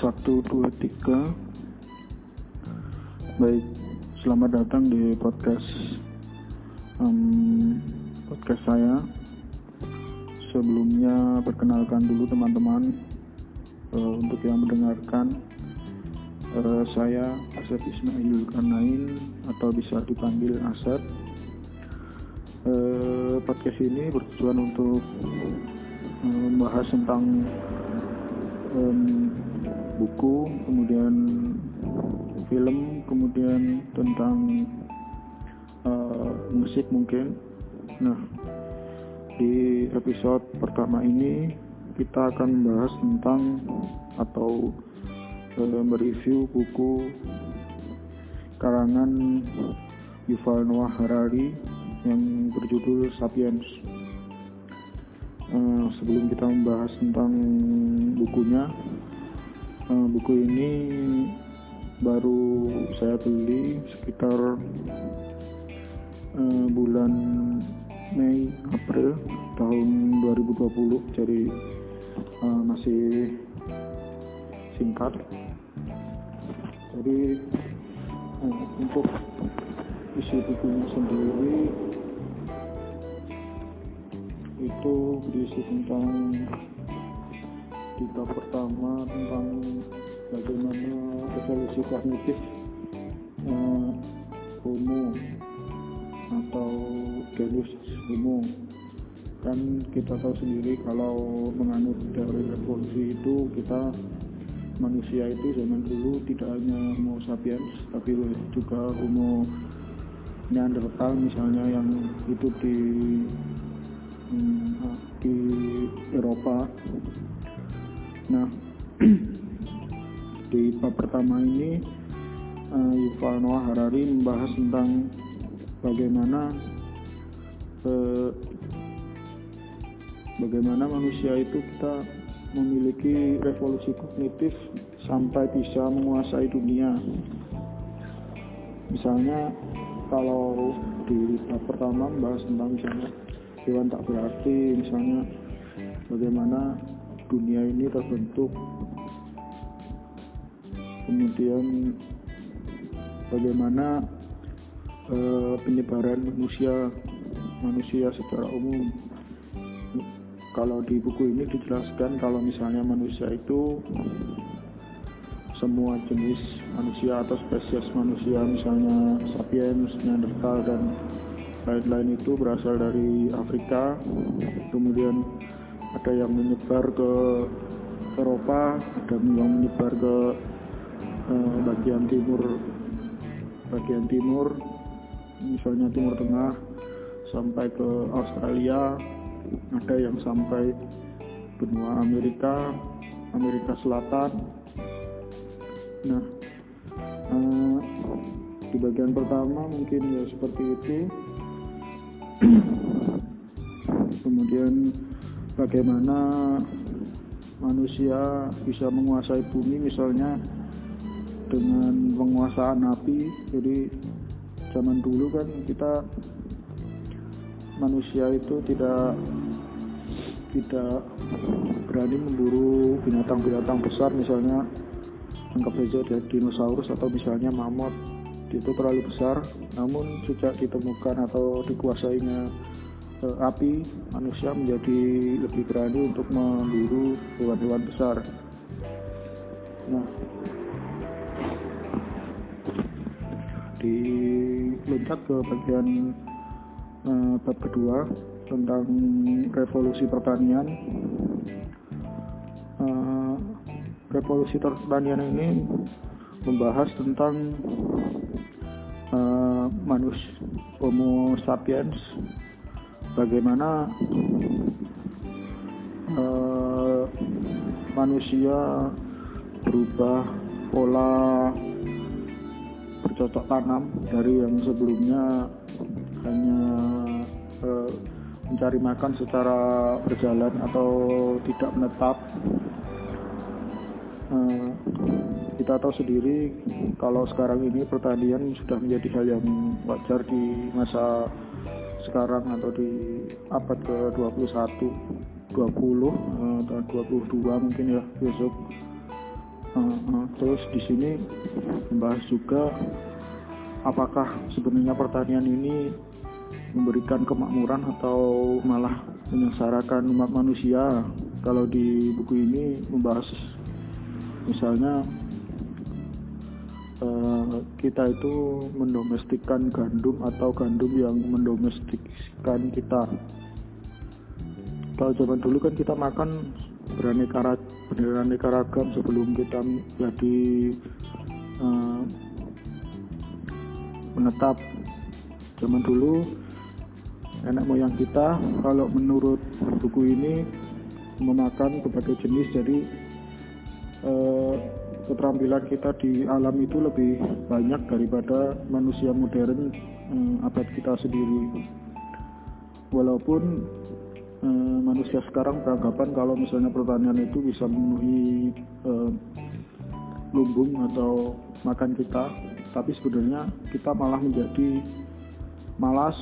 satu dua tiga. Baik selamat datang di podcast um, podcast saya. Sebelumnya perkenalkan dulu teman-teman uh, untuk yang mendengarkan uh, saya Asep Ismail Karnain atau bisa dipanggil Asep. Uh, podcast ini bertujuan untuk membahas tentang buku, kemudian film, kemudian tentang uh, musik mungkin. Nah, di episode pertama ini kita akan membahas tentang atau uh, mereview buku karangan Yuval Noah Harari yang berjudul Sapiens. Uh, sebelum kita membahas tentang bukunya, buku ini baru saya beli sekitar uh, bulan Mei April tahun 2020 jadi uh, masih singkat. Jadi uh, untuk isi bukunya sendiri itu berisi tentang kita pertama tentang bagaimana evolusi kognitif eh, homo atau genus homo. Kan kita tahu sendiri kalau menganut teori evolusi itu kita manusia itu zaman dulu tidak hanya homo sapiens tapi juga homo neanderthal misalnya yang hidup di hmm, di Eropa Nah, di bab pertama ini uh, Yuval Noah Harari membahas tentang bagaimana uh, bagaimana manusia itu kita memiliki revolusi kognitif sampai bisa menguasai dunia. Misalnya kalau di bab pertama membahas tentang misalnya hewan tak berarti, misalnya bagaimana dunia ini terbentuk kemudian bagaimana e, penyebaran manusia manusia secara umum. Kalau di buku ini dijelaskan kalau misalnya manusia itu semua jenis manusia atau spesies manusia misalnya sapiens, neanderthal dan lain-lain itu berasal dari Afrika. Kemudian ada yang menyebar ke Eropa ada yang menyebar ke eh, bagian timur bagian timur misalnya timur tengah sampai ke Australia ada yang sampai benua Amerika Amerika Selatan. Nah eh, di bagian pertama mungkin ya seperti itu bagaimana manusia bisa menguasai bumi misalnya dengan penguasaan api. Jadi zaman dulu kan kita manusia itu tidak tidak berani memburu binatang-binatang besar misalnya anggap saja dinosaurus atau misalnya mamut. Itu terlalu besar namun sejak ditemukan atau dikuasainya api manusia menjadi lebih berani untuk memburu hewan-hewan besar. Nah di loncat ke bagian uh, bab kedua tentang revolusi pertanian. Uh, revolusi pertanian ini membahas tentang uh, manusia Homo sapiens bagaimana uh, manusia berubah pola bercocok tanam dari yang sebelumnya hanya uh, mencari makan secara berjalan atau tidak menetap? Uh, kita tahu sendiri kalau sekarang ini pertanian sudah menjadi hal yang wajar di masa sekarang atau di abad ke-21 20 atau 22 mungkin ya besok. Uh, uh, terus di sini membahas juga apakah sebenarnya pertanian ini memberikan kemakmuran atau malah menyengsarakan umat manusia. Kalau di buku ini membahas misalnya uh, kita itu mendomestikkan gandum atau gandum yang mendomestikkan kita. Kalau zaman dulu kan kita makan beraneka beraneka ragam sebelum kita jadi uh, menetap. Zaman dulu nenek moyang kita kalau menurut buku ini memakan berbagai jenis jadi eh, keterampilan kita di alam itu lebih banyak daripada manusia modern eh, abad kita sendiri walaupun eh, manusia sekarang beranggapan kalau misalnya pertanian itu bisa memenuhi eh, lumbung atau makan kita tapi sebenarnya kita malah menjadi malas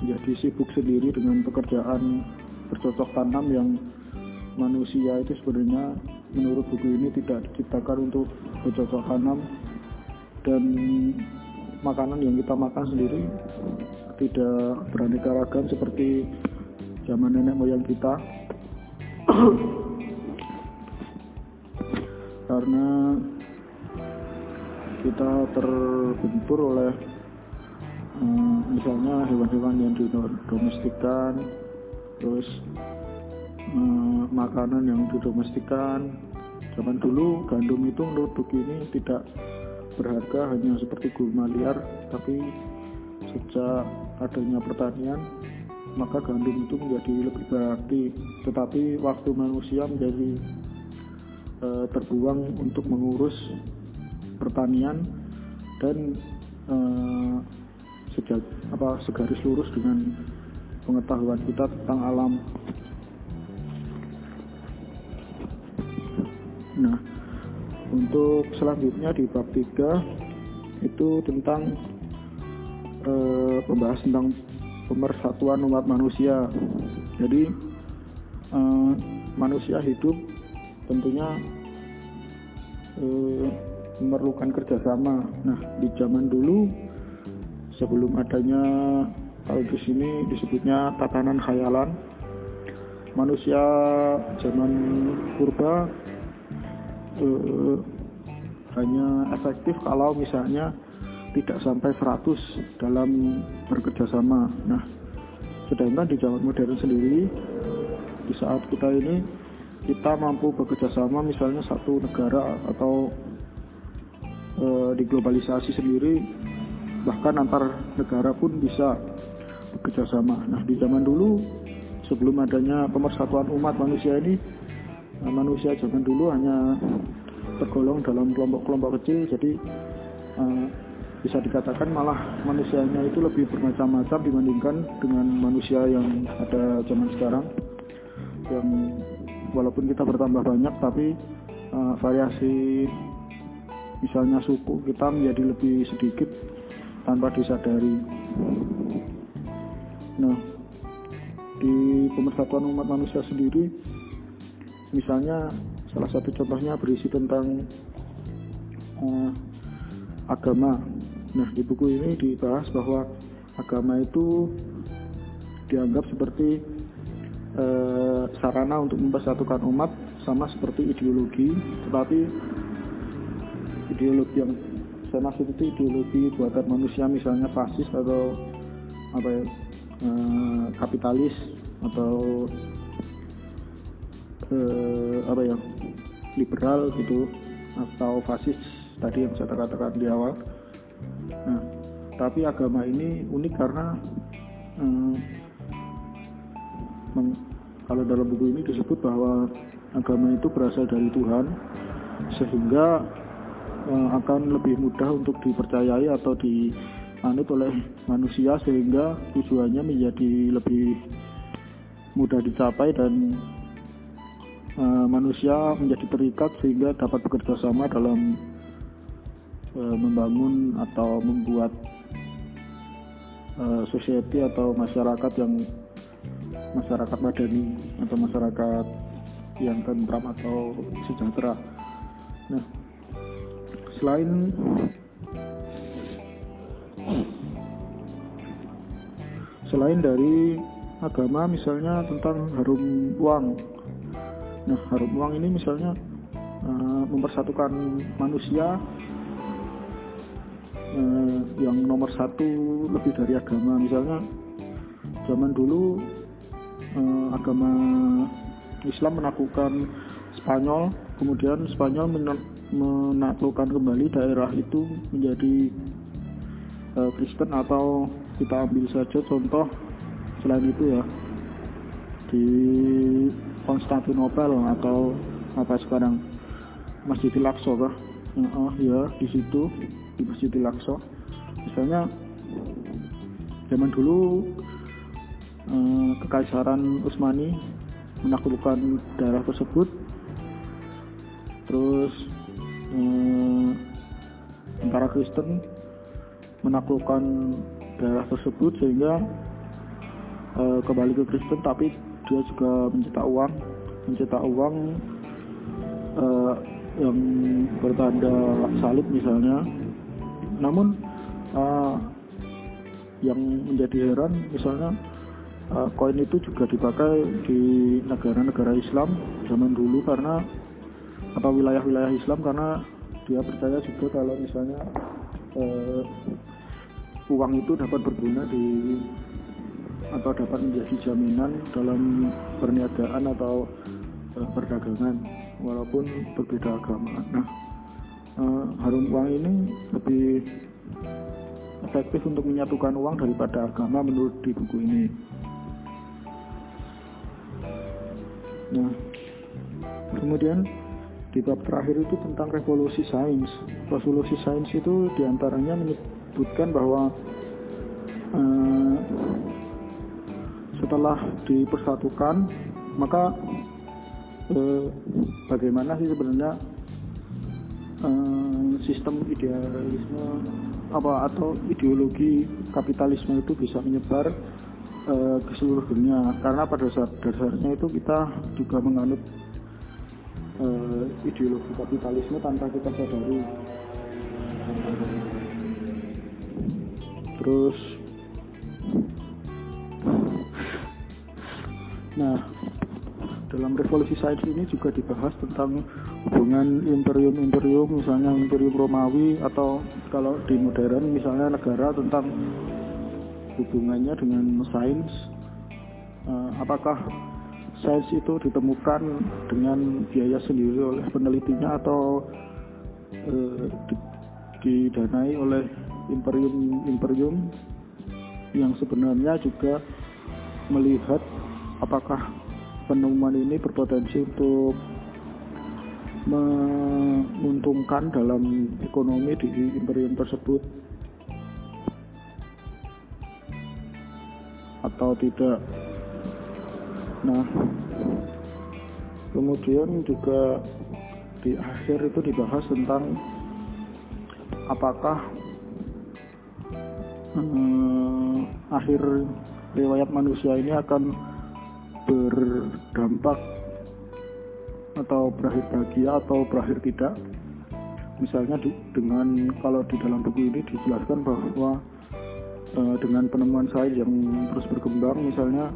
menjadi sibuk sendiri dengan pekerjaan bercocok tanam yang manusia itu sebenarnya menurut buku ini tidak diciptakan untuk bercocok tanam dan makanan yang kita makan sendiri tidak beraneka ragam seperti zaman nenek moyang kita. Karena kita terbentur oleh hmm, misalnya hewan-hewan yang didomestikan terus hmm, makanan yang didomestikan zaman dulu gandum itu menurut ini tidak berharga hanya seperti gulma liar tapi sejak adanya pertanian maka gandum itu menjadi lebih berarti tetapi waktu manusia menjadi e, terbuang untuk mengurus pertanian dan e, sejak apa segaris lurus dengan pengetahuan kita tentang alam. Nah, untuk selanjutnya di bab 3 itu tentang eh, pembahas tentang pemersatuan umat manusia. Jadi eh, manusia hidup tentunya eh, memerlukan kerjasama. Nah, di zaman dulu sebelum adanya kalau di sini disebutnya tatanan khayalan manusia zaman purba eh, hanya efektif kalau misalnya tidak sampai 100 dalam bekerja sama nah sedangkan di zaman modern sendiri di saat kita ini kita mampu bekerja sama misalnya satu negara atau e, diglobalisasi sendiri bahkan antar negara pun bisa bekerja sama. Nah di zaman dulu sebelum adanya pemersatuan umat manusia ini nah, manusia zaman dulu hanya tergolong dalam kelompok-kelompok kecil jadi uh, bisa dikatakan malah manusianya itu lebih bermacam-macam dibandingkan dengan manusia yang ada zaman sekarang yang walaupun kita bertambah banyak tapi uh, variasi misalnya suku kita menjadi lebih sedikit tanpa disadari. Nah, di pemersatuan umat manusia sendiri, misalnya salah satu contohnya berisi tentang uh, agama. Nah, di buku ini dibahas bahwa agama itu dianggap seperti uh, sarana untuk mempersatukan umat sama seperti ideologi, tetapi ideologi yang saya maksud itu ideologi buatan manusia misalnya fasis atau apa ya eh, kapitalis atau eh, apa ya liberal gitu atau fasis tadi yang saya katakan di awal. Nah tapi agama ini unik karena eh, kalau dalam buku ini disebut bahwa agama itu berasal dari Tuhan sehingga uh, akan lebih mudah untuk dipercayai atau dianut oleh manusia sehingga tujuannya menjadi lebih mudah dicapai dan uh, manusia menjadi terikat sehingga dapat bekerja sama dalam uh, membangun atau membuat uh, society atau masyarakat yang masyarakat madani atau masyarakat yang tentram atau sejahtera. Nah, selain selain dari agama misalnya tentang harum uang nah harum uang ini misalnya uh, mempersatukan manusia uh, yang nomor satu lebih dari agama. Misalnya zaman dulu uh, agama Islam menaklukkan Spanyol kemudian Spanyol menaklukkan kembali daerah itu menjadi uh, Kristen atau kita ambil saja contoh selain itu ya. Di Konstantinopel atau apa sekarang? Masjidil Aqsa kah? Uh, ya di situ di Masjidil Aqsa misalnya zaman dulu uh, kekaisaran Utsmani menaklukkan daerah tersebut. Terus tentara Kristen menaklukkan daerah tersebut sehingga uh, kembali ke Kristen tapi dia juga mencetak uang mencetak uang uh, yang bertanda salib misalnya. Namun uh, yang menjadi heran misalnya uh, koin itu juga dipakai di negara-negara Islam zaman dulu karena atau wilayah-wilayah Islam karena dia percaya juga kalau misalnya uh, uang itu dapat berguna di atau dapat menjadi jaminan dalam perniagaan atau uh, perdagangan walaupun berbeda agama. Nah, uh, harum uang ini lebih efektif untuk menyatukan uang daripada agama menurut di buku ini. Nah, kemudian di bab terakhir itu tentang revolusi sains. Revolusi sains itu di antaranya menyebutkan bahwa uh, setelah dipersatukan maka eh, bagaimana sih sebenarnya eh, sistem idealisme apa atau ideologi kapitalisme itu bisa menyebar eh, ke seluruh dunia? Karena pada saat dasarnya itu kita juga menganut eh, ideologi kapitalisme tanpa kita sadari. Terus nah dalam revolusi sains ini juga dibahas tentang hubungan imperium-imperium misalnya imperium Romawi atau kalau di modern misalnya negara tentang hubungannya dengan sains. Uh, apakah sains itu ditemukan dengan biaya sendiri oleh penelitinya atau uh, didanai oleh imperium-imperium yang sebenarnya juga melihat apakah penemuan ini berpotensi untuk menguntungkan dalam ekonomi di imperium tersebut atau tidak. Nah, kemudian juga di akhir itu dibahas tentang apakah eh, akhir riwayat manusia ini akan berdampak atau berakhir bahagia atau berakhir tidak misalnya dengan kalau di dalam buku ini dijelaskan bahwa e, dengan penemuan sains yang terus berkembang misalnya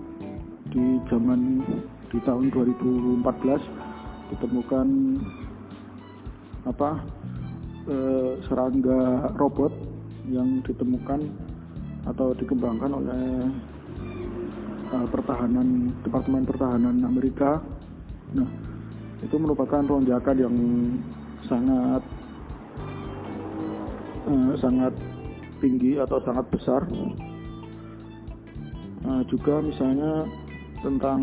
di zaman di tahun 2014 ditemukan apa e, serangga robot yang ditemukan atau dikembangkan oleh uh, pertahanan Departemen Pertahanan Amerika. Nah, itu merupakan lonjakan yang sangat uh, sangat tinggi atau sangat besar. Uh, juga misalnya tentang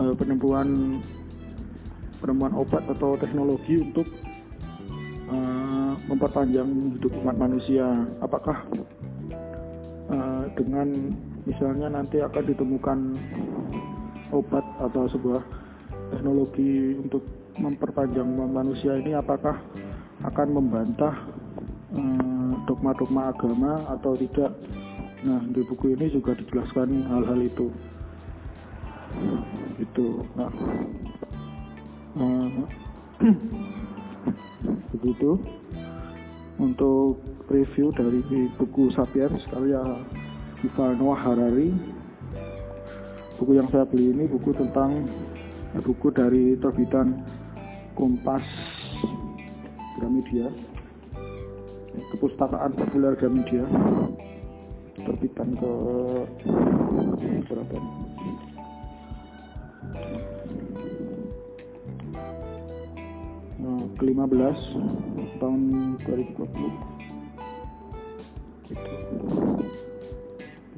uh, penemuan penemuan obat atau teknologi untuk uh, memperpanjang hidup umat manusia. Apakah dengan misalnya nanti akan ditemukan obat atau sebuah teknologi untuk memperpanjang manusia ini apakah akan membantah eh, dogma-dogma agama atau tidak? Nah di buku ini juga dijelaskan hal-hal itu. Itu nah uh, begitu. Untuk review dari buku Sapiens karya Yuval Noah Harari. Buku yang saya beli ini buku tentang eh, buku dari terbitan Kompas Gramedia. Kepustakaan populer Gramedia. Terbitan ke berapa nah, ke-15 tahun 2020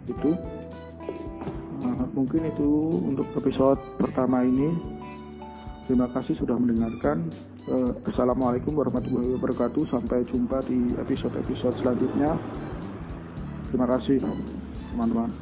itu. Nah, mungkin itu untuk episode pertama ini. Terima kasih sudah mendengarkan. Uh, Assalamualaikum warahmatullahi wabarakatuh. Sampai jumpa di episode-episode selanjutnya. Terima kasih teman-teman